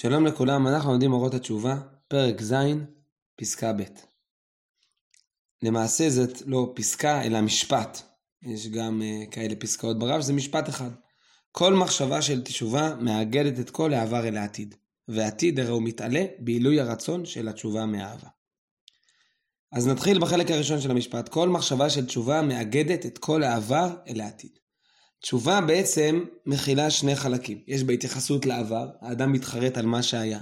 שלום לכולם, אנחנו לומדים אורות התשובה, פרק ז', פסקה ב'. למעשה זאת לא פסקה, אלא משפט. יש גם uh, כאלה פסקאות ברב, זה משפט אחד. כל מחשבה של תשובה מאגדת את כל העבר אל העתיד, והעתיד הרי הוא מתעלה בעילוי הרצון של התשובה מאהבה. אז נתחיל בחלק הראשון של המשפט. כל מחשבה של תשובה מאגדת את כל העבר אל העתיד. תשובה בעצם מכילה שני חלקים. יש בה התייחסות לעבר, האדם מתחרט על מה שהיה,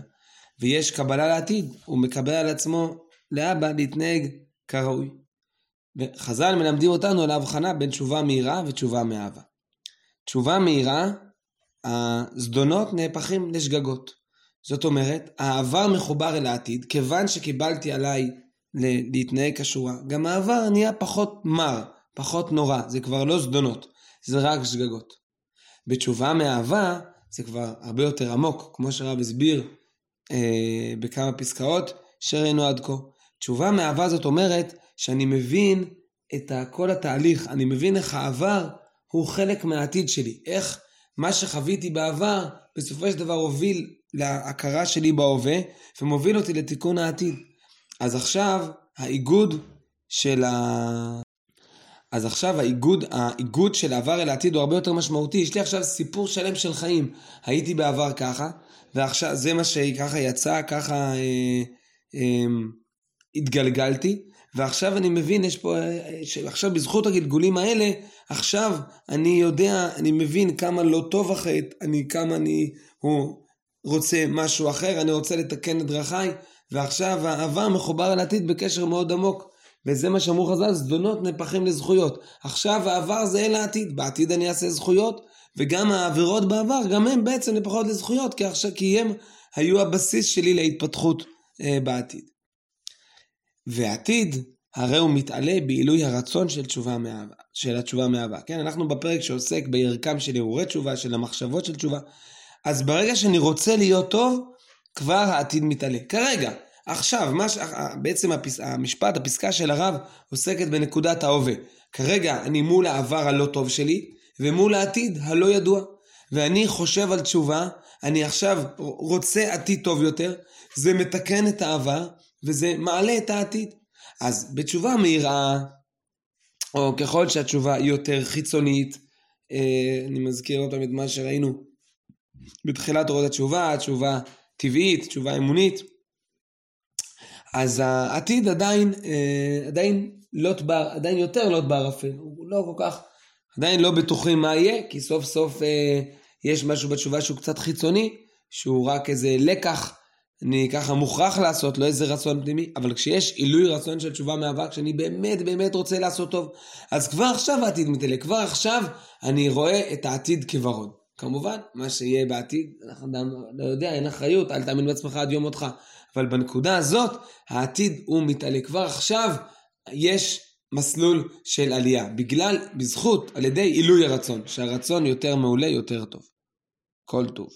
ויש קבלה לעתיד, הוא מקבל על עצמו לאבא להתנהג כראוי. וחז"ל מלמדים אותנו על ההבחנה בין תשובה מהירה ותשובה מאהבה. תשובה מהירה, הזדונות נהפכים לשגגות. זאת אומרת, העבר מחובר אל העתיד, כיוון שקיבלתי עליי להתנהג כשורה, גם העבר נהיה פחות מר, פחות נורא, זה כבר לא זדונות. זה רק שגגות. בתשובה מאהבה זה כבר הרבה יותר עמוק, כמו שהרב הסביר אה, בכמה פסקאות שראינו עד כה. תשובה מאהבה זאת אומרת שאני מבין את כל התהליך, אני מבין איך העבר הוא חלק מהעתיד שלי, איך מה שחוויתי בעבר בסופו של דבר הוביל להכרה שלי בהווה ומוביל אותי לתיקון העתיד. אז עכשיו האיגוד של, ה... אז עכשיו האיגוד, האיגוד של העבר אל העתיד הוא הרבה יותר משמעותי. יש לי עכשיו סיפור שלם של חיים. הייתי בעבר ככה, ועכשיו זה מה שככה יצא, ככה אה, אה, התגלגלתי, ועכשיו אני מבין, יש פה, אה, עכשיו בזכות הגלגולים האלה, עכשיו אני יודע, אני מבין כמה לא טוב החטא, אני, כמה אני, הוא רוצה משהו אחר, אני רוצה לתקן את דרכיי, ועכשיו העבר מחובר אל העתיד בקשר מאוד עמוק. וזה מה שאמרו חז"ל, זדונות נהפכים לזכויות. עכשיו העבר זה אל העתיד, בעתיד אני אעשה זכויות, וגם העבירות בעבר, גם הם בעצם נהפכות לזכויות, כי, עכשיו, כי הם היו הבסיס שלי להתפתחות אה, בעתיד. ועתיד, הרי הוא מתעלה בעילוי הרצון של תשובה מאהבה, של התשובה מאהבה. כן, אנחנו בפרק שעוסק בערכם של הרהורי תשובה, של המחשבות של תשובה. אז ברגע שאני רוצה להיות טוב, כבר העתיד מתעלה. כרגע, עכשיו, מה ש... בעצם הפס... המשפט, הפסקה של הרב עוסקת בנקודת ההווה. כרגע אני מול העבר הלא טוב שלי, ומול העתיד הלא ידוע. ואני חושב על תשובה, אני עכשיו רוצה עתיד טוב יותר, זה מתקן את העבר, וזה מעלה את העתיד. אז בתשובה מהירה, או ככל שהתשובה יותר חיצונית, אה, אני מזכיר עוד פעם את מה שראינו בתחילת אורות התשובה, תשובה טבעית, תשובה אמונית. אז העתיד עדיין, אה, עדיין לוט בר, עדיין יותר לוט בערפל, הוא לא כל כך, עדיין לא בטוחים מה יהיה, כי סוף סוף אה, יש משהו בתשובה שהוא קצת חיצוני, שהוא רק איזה לקח, אני ככה מוכרח לעשות, לא איזה רצון פנימי, אבל כשיש עילוי רצון של תשובה מהאבק, שאני באמת באמת רוצה לעשות טוב, אז כבר עכשיו העתיד מתעלה, כבר עכשיו אני רואה את העתיד כוורוד. כמובן, מה שיהיה בעתיד, אנחנו אדם לא יודע, אין אחריות, אל תאמין בעצמך עד יום מותך. אבל בנקודה הזאת, העתיד הוא מתעלה. כבר עכשיו יש מסלול של עלייה, בגלל, בזכות, על ידי עילוי הרצון, שהרצון יותר מעולה, יותר טוב. כל טוב.